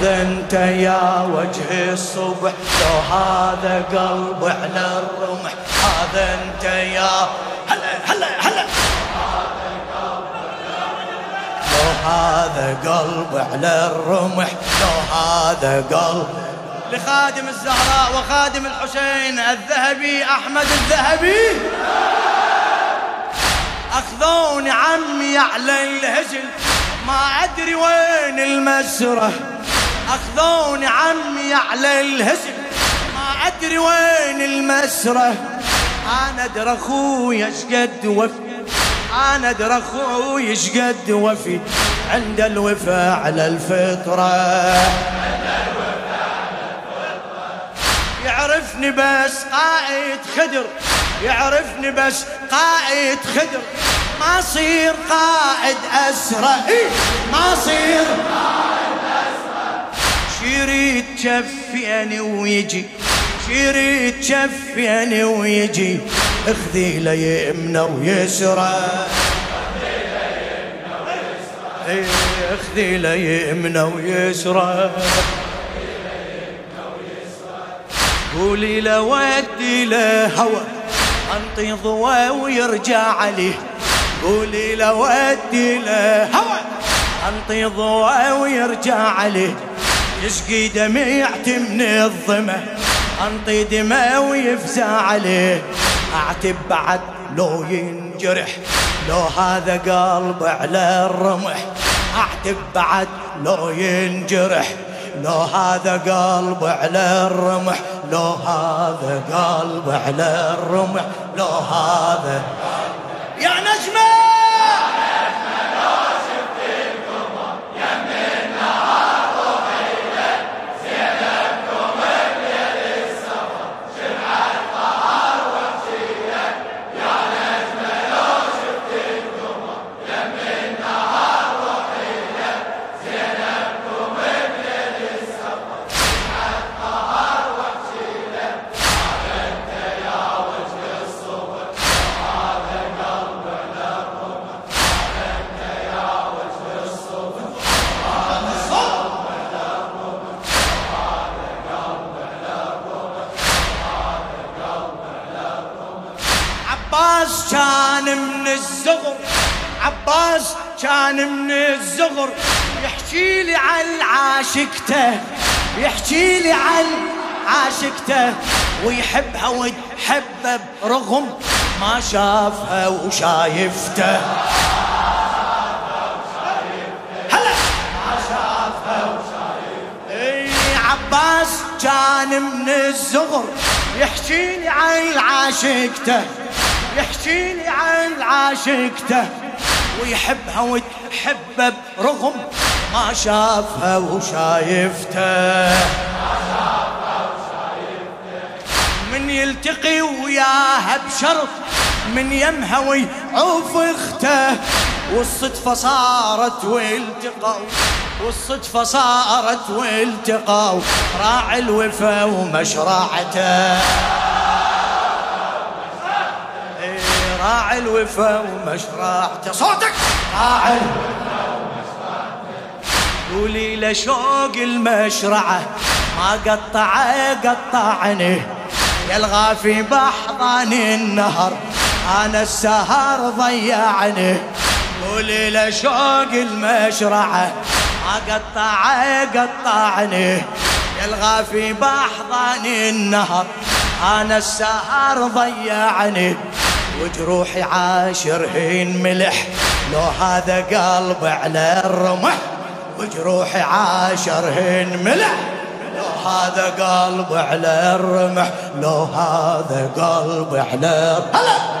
هذا انت يا وجه الصبح لو هذا قلب على الرمح. هذا انت يا هلا هلا هلا. لو هذا قلب على الرمح لو هذا قلب. لخادم الزهراء وخادم الحسين الذهبي أحمد الذهبي. أخذوني عمي على الهجل ما أدري وين المسره أخذوني عمي على الهجل ما أدري وين المسرة. أنا أدري أخوي اشقد وفي. أنا أدري أخوي اشقد وفي. عند الوفا على الفطرة. يعرفني بس قائد خدر. يعرفني بس قائد خدر. ما صير قائد إيه ما صير قائد شريد شفيني ويجي شريد شفيني ويجي. اخذي لي يمنى ويسرى. اخذي لي يمنى ويسرى. قولي له ودي له هوى انطي ضوى ويرجع عليه. قولي له ودي له هوى انطي ضوى ويرجع عليه. يشقي دميعتي من الظمأ أنطي دماء ويفزع عليه. أعتب بعد لو ينجرح لو هذا قلب على الرمح. أعتب بعد لو ينجرح لو هذا قلب على الرمح. لو هذا قلب على الرمح لو هذا يا نجمة! عباس كان من الزغر. عباس كان من الزغر. يحكي لي عن عاشقته يحكي لي عن عاشقته ويحبها ويحبه برغم ما شافها وشايفته. هلا! ما شافها وشايفته إي عباس كان من الزغر. يحكي لي عن عاشقته. يحكي لي عن عاشقته ويحبها وتحبه برغم ما شافها وشايفته. من يلتقي وياها بشرف من يمها ويعوف اخته. والصدفة صارت والتقوا والصدفة صارت والتقوا راعي الوفا ومشرعته راعي الوفا ومشرعته صوتك. راعي قولي له شوق المشرعة ما قطعه قطعني. يلغى في بحضان النهر أنا السهر ضيعني. قولي له شوق المشرعة ما قطعه قطعني. يلغى في بحضان النهر أنا السهر ضيعني. وجروحي عاشرهن ملح. لو هذا قلب على الرمح وجروحي عاشرهن ملح. لو هذا قلب على الرمح لو هذا قلب على هلا!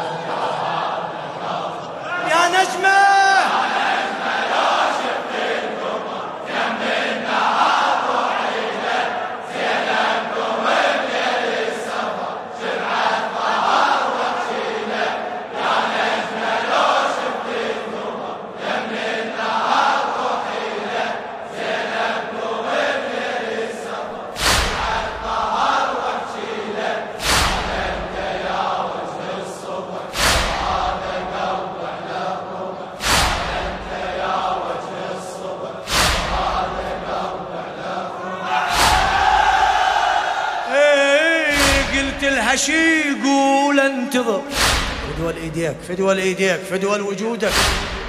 ايديك فدوى إيديك فدوى وجودك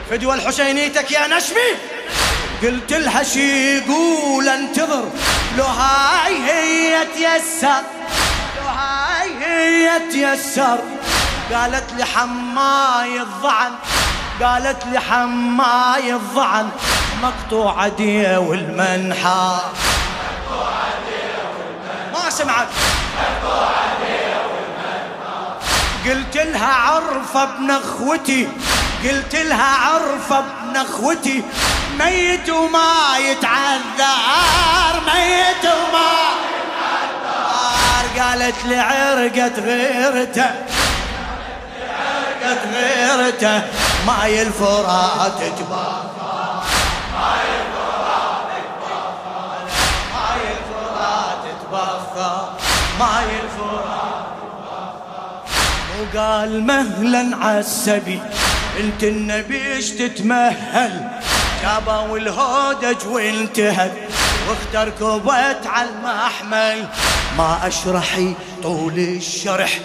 فدوى الحسينيتك يا نشمي. قلت لها شي يقول انتظر. لو هاي هي تيسر لو هاي هي تيسر. قالت لي حماي الضعن قالت لي حماي الضعن. مقطوع دي والمنحى ما سمعت. قلت لها عرفة ابن اخوتي قلت لها عرفة ابن اخوتي. ميت وما يتعذر ميت وما يتعذر. قالت لي عرقت غيرته عرقت غيرته. ماي الفرات تباخر ماي الفرات تباخر ماي الفرات وقال مهلا عالسبي أنت النبي إيش تتمهل جابوا الهودج وانتهت واختر كوبت على المحمل ما أشرحي طول الشرح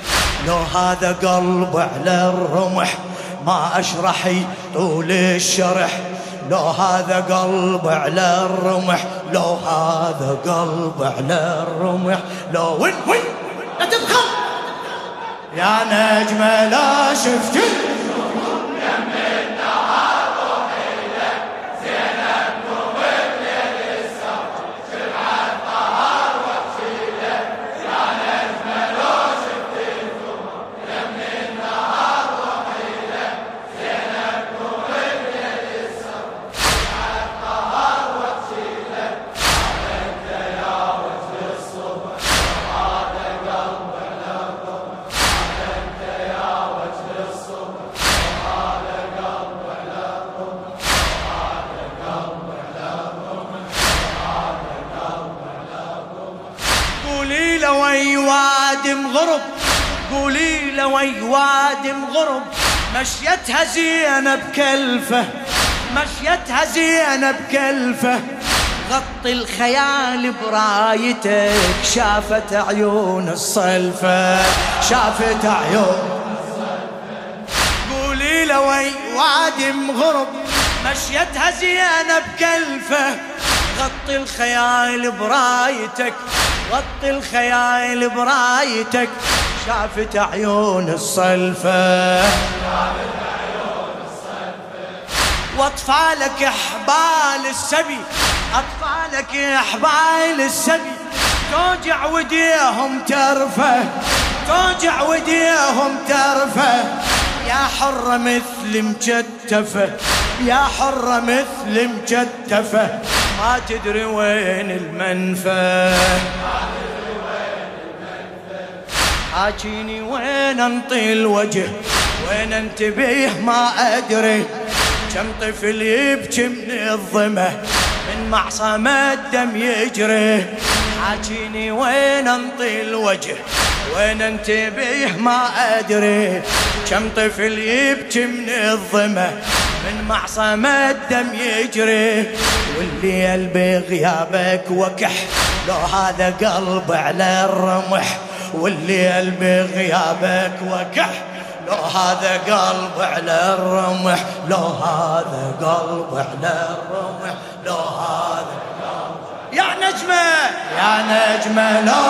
لو هذا قلب على الرمح ما أشرحي طول الشرح لو هذا قلب على الرمح لو هذا قلب على الرمح لو وين وين؟ لا تبخل يا نجمة لا شفتي وادم غرب مشيتها زينب كلفة مشيتها زينب كلفة. غطي الخيال برايتك شافت عيون الصلفة شافت عيون قولي له وي وادم غرب مشيتها زينب كلفة. غطي الخيال برايتك غطي الخيال برايتك. شافت عيون الصلفة. وأطفالك إحبال السبي أطفالك إحبال السبي. توجع وديهم ترفه توجع وديهم ترفه. يا حرة مثل مجتفة يا حرة مثل مجتفة. ما تدري وين المنفى. حاجيني وين انطي الوجه؟ وين انتبه ما ادري. كم طفل يبكي من الظمه من معصم الدم يجري. حاجيني وين انطي الوجه؟ وين انتبه ما ادري. كم طفل يبكي من الظمه من معصم الدم يجري. والليل بغيابك وكح لو هذا قلب على الرمح. والليل بغيابك وكح لو هذا قلب على الرمح لو هذا قلب على الرمح لو هذا قلب يا نجمة يا نجمة لو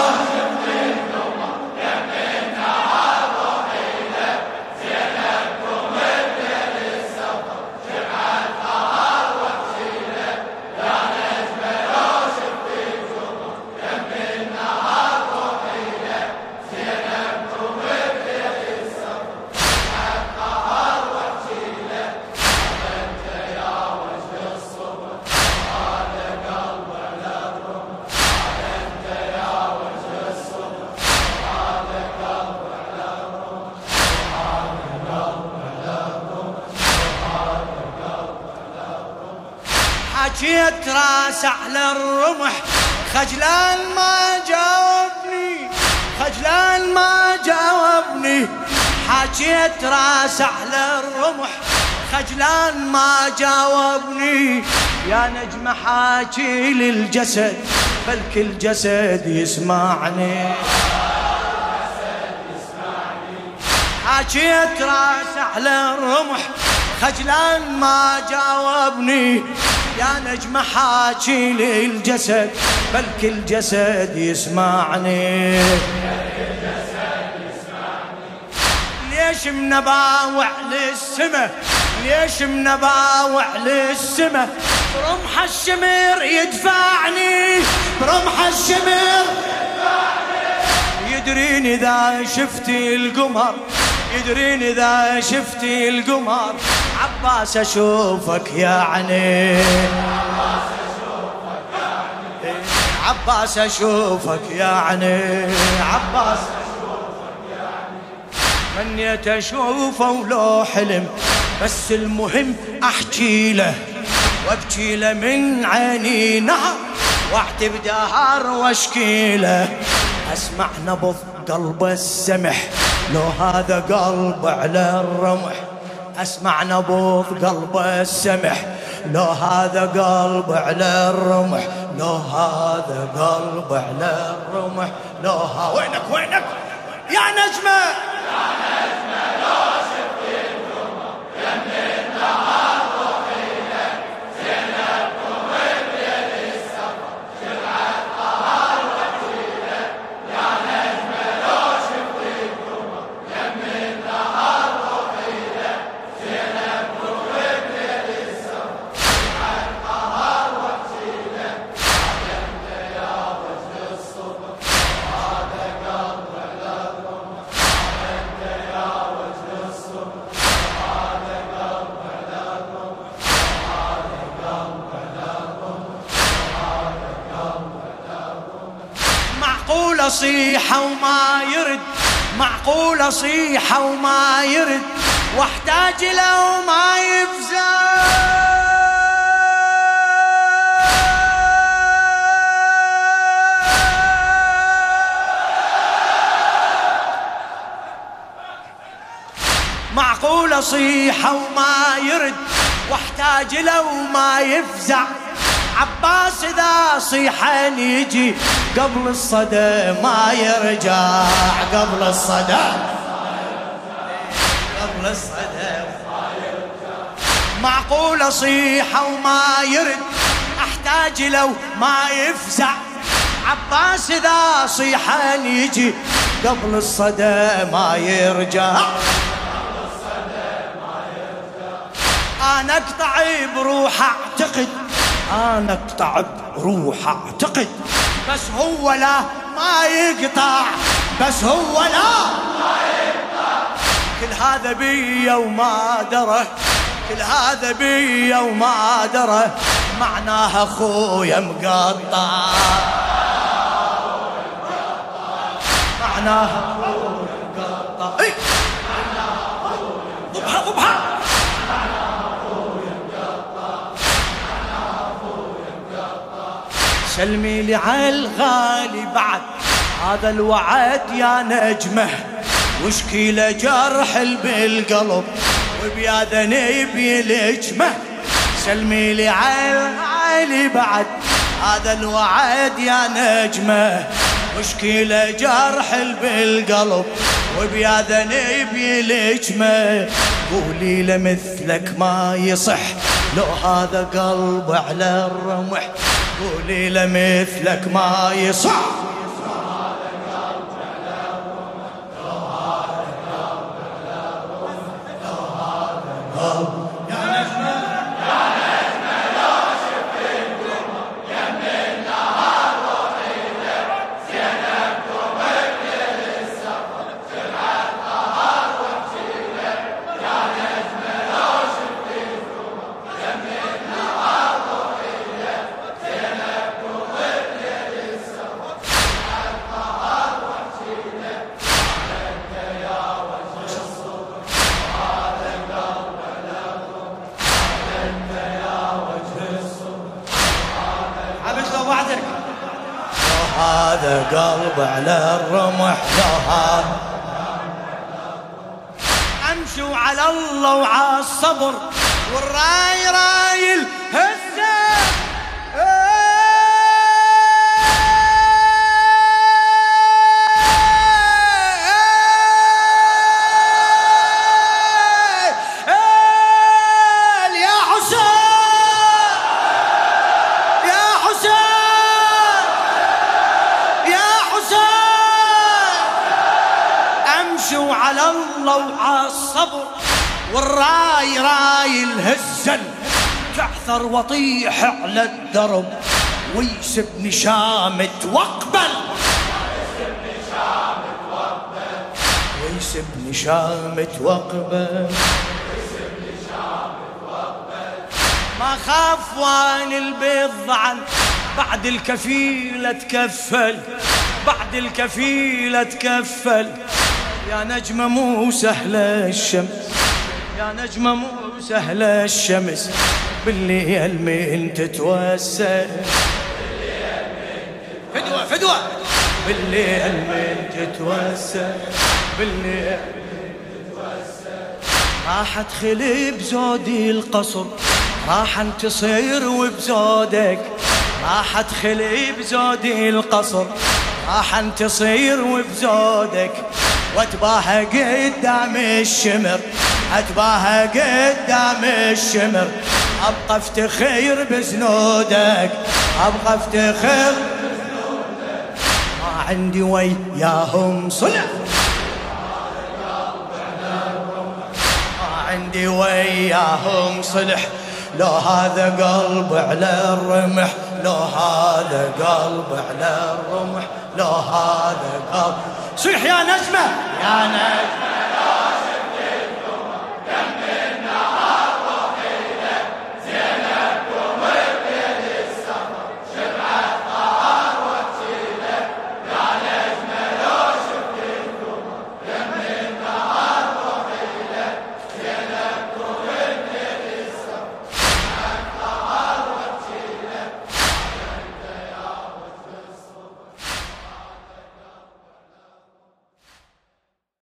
حكيت راس على الرمح. خجلان ما جاوبني خجلان ما جاوبني. حكيت راس على الرمح خجلان ما جاوبني. يا نجم حاكي للجسد بل كل جسد يسمعني. حكيت راس على الرمح خجلان ما جاوبني يا نجم حاكي للجسد بل كل جسد يسمعني. ليش منباوع للسما؟ ليش منباوع للسما؟ برمح الشمر يدفعني برمح الشمر يدرين إذا شفتي القمر يدرين إذا شفتي القمر. عباس أشوفك يعني عباس أشوفك يعني عباس منيت اشوفه ولو حلم بس المهم أحكي له وأبكي له من عيني نهر وأعتب دهر وأشكي له. أسمع نبض قلبه السمح لو هذا قلب على الرمح. أسمع نبض قلبه السمح لو هذا قلب على الرمح لو هذا قلب على الرمح لو ها وينك وينك؟ يا نجمة! اصيح وما يرد معقول اصيح وما يرد واحتاج له وما يفزع. معقول اصيح وما يرد واحتاج له وما يفزع. عباس إذا صيحن يجي قبل الصدى ما يرجع. قبل الصدى قبل الصدى معقول اصيح وما يرد أحتاج لو ما يفزع. عباس إذا صيحن يجي قبل الصدى ما يرجع. أنا أقطع بروح أعتقد أنا اقطع بروح اعتقد. بس هو لا ما يقطع. بس هو لا ما يقطع. كل هذا بي وما درى. كل هذا بي وما درى. معناها أخويا مقطع. معناها سلمي لي على الغالي بعد. هذا الوعد يا نجمة وشكي له جرح بالقلب وبيا ذنب يلجمه سلمي لي على الغالي بعد. هذا الوعد يا نجمة وشكي له جرح بالقلب وبيا ذنب يلجمه قولي له مثلك ما يصح لو هذا قلب على الرمح. قولي لمثلك ما يصح. هذا قلب على الرمح هذا أمشوا على الله وعلى الصبر. والراي راي الله وعلى الصبر والراي راي الهزن تعثر وطيح على الدرب ويسبني شامت واقبل ويسبني شامت واقبل ما خاف وان البيض ضعن بعد الكفيلة تكفل بعد الكفيلة تكفل. يا نجمة مو سهلة الشمس. يا نجمة مو سهلة الشمس. بالليل من تتوسل. فدوة فدوة بالليل من تتوسل. بالليل راح ادخل بزودي القصر. راح انتصر وبزودك. راح ادخل بزودي القصر. راح انتصر وبزودك. واتباهى قدام الشمر. اتباهى قدام الشمر. أبقى افتخر بزنودك. أبقى افتخر ما عندي وياهم صلح ما عندي وياهم صلح. لو هذا قلب على الرمح. لو هذا قلب على الرمح. لو هذا قلب صيح يا نجمة. يا نجمة.